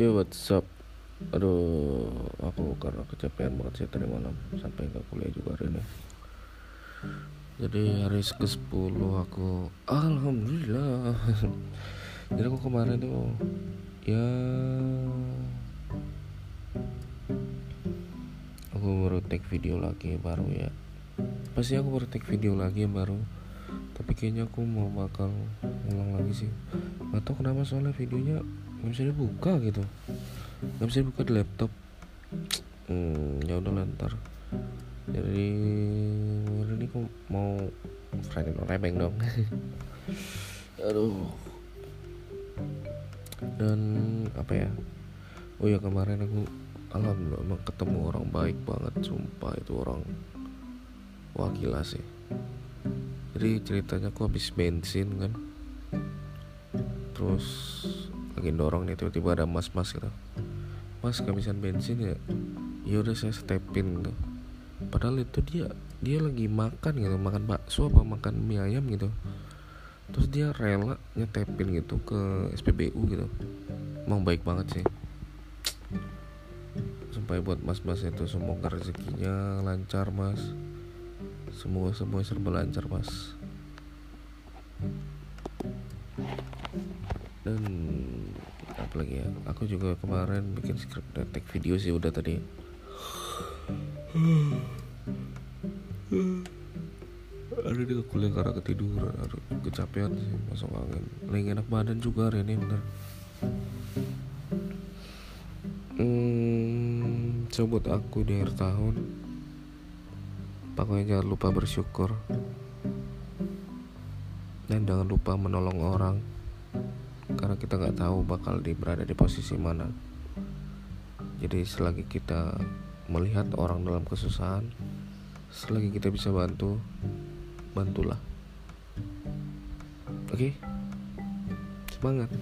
Yo what's up Aduh aku karena kecapean banget sih tadi malam. Sampai gak kuliah juga hari ini. Jadi hari ke 10 aku Alhamdulillah. Jadi aku kemarin tuh Ya Aku baru take video lagi baru ya. Pasti aku baru take video lagi baru. Tapi kayaknya aku mau bakal ulang lagi sih. Gak tau kenapa soalnya videonya nggak bisa dibuka gitu. Nggak bisa dibuka di laptop. Hmm, ya udah ntar. Jadi hari ini aku mau Friday no rebeng dong. Aduh. Dan apa ya? Oh ya kemarin aku alhamdulillah emang ketemu orang baik banget. Sumpah itu orang wah gila sih jadi ceritanya aku habis bensin kan. Terus lagi dorong nih tiba-tiba ada mas-mas gitu. Mas kehabisan bensin ya? Ya udah saya stepin gitu. Padahal itu dia dia lagi makan gitu makan bakso apa makan mie ayam gitu. Terus dia rela nyetepin gitu ke SPBU gitu. Emang baik banget sih. Sampai buat mas-mas itu semoga rezekinya lancar mas. Semua semua serba lancar mas dan apa lagi ya? Aku juga kemarin bikin script dan video sih udah tadi. Aduh dia kuliah karena ketiduran. Aduh kecapean sih masuk angin. Lagi enak badan juga hari ini bener. Hmm, so buat aku di akhir tahun. Pokoknya jangan lupa bersyukur. Dan jangan lupa menolong orang kita nggak tahu bakal di berada di posisi mana. Jadi selagi kita melihat orang dalam kesusahan selagi kita bisa bantu bantulah. Oke? Okay? semangat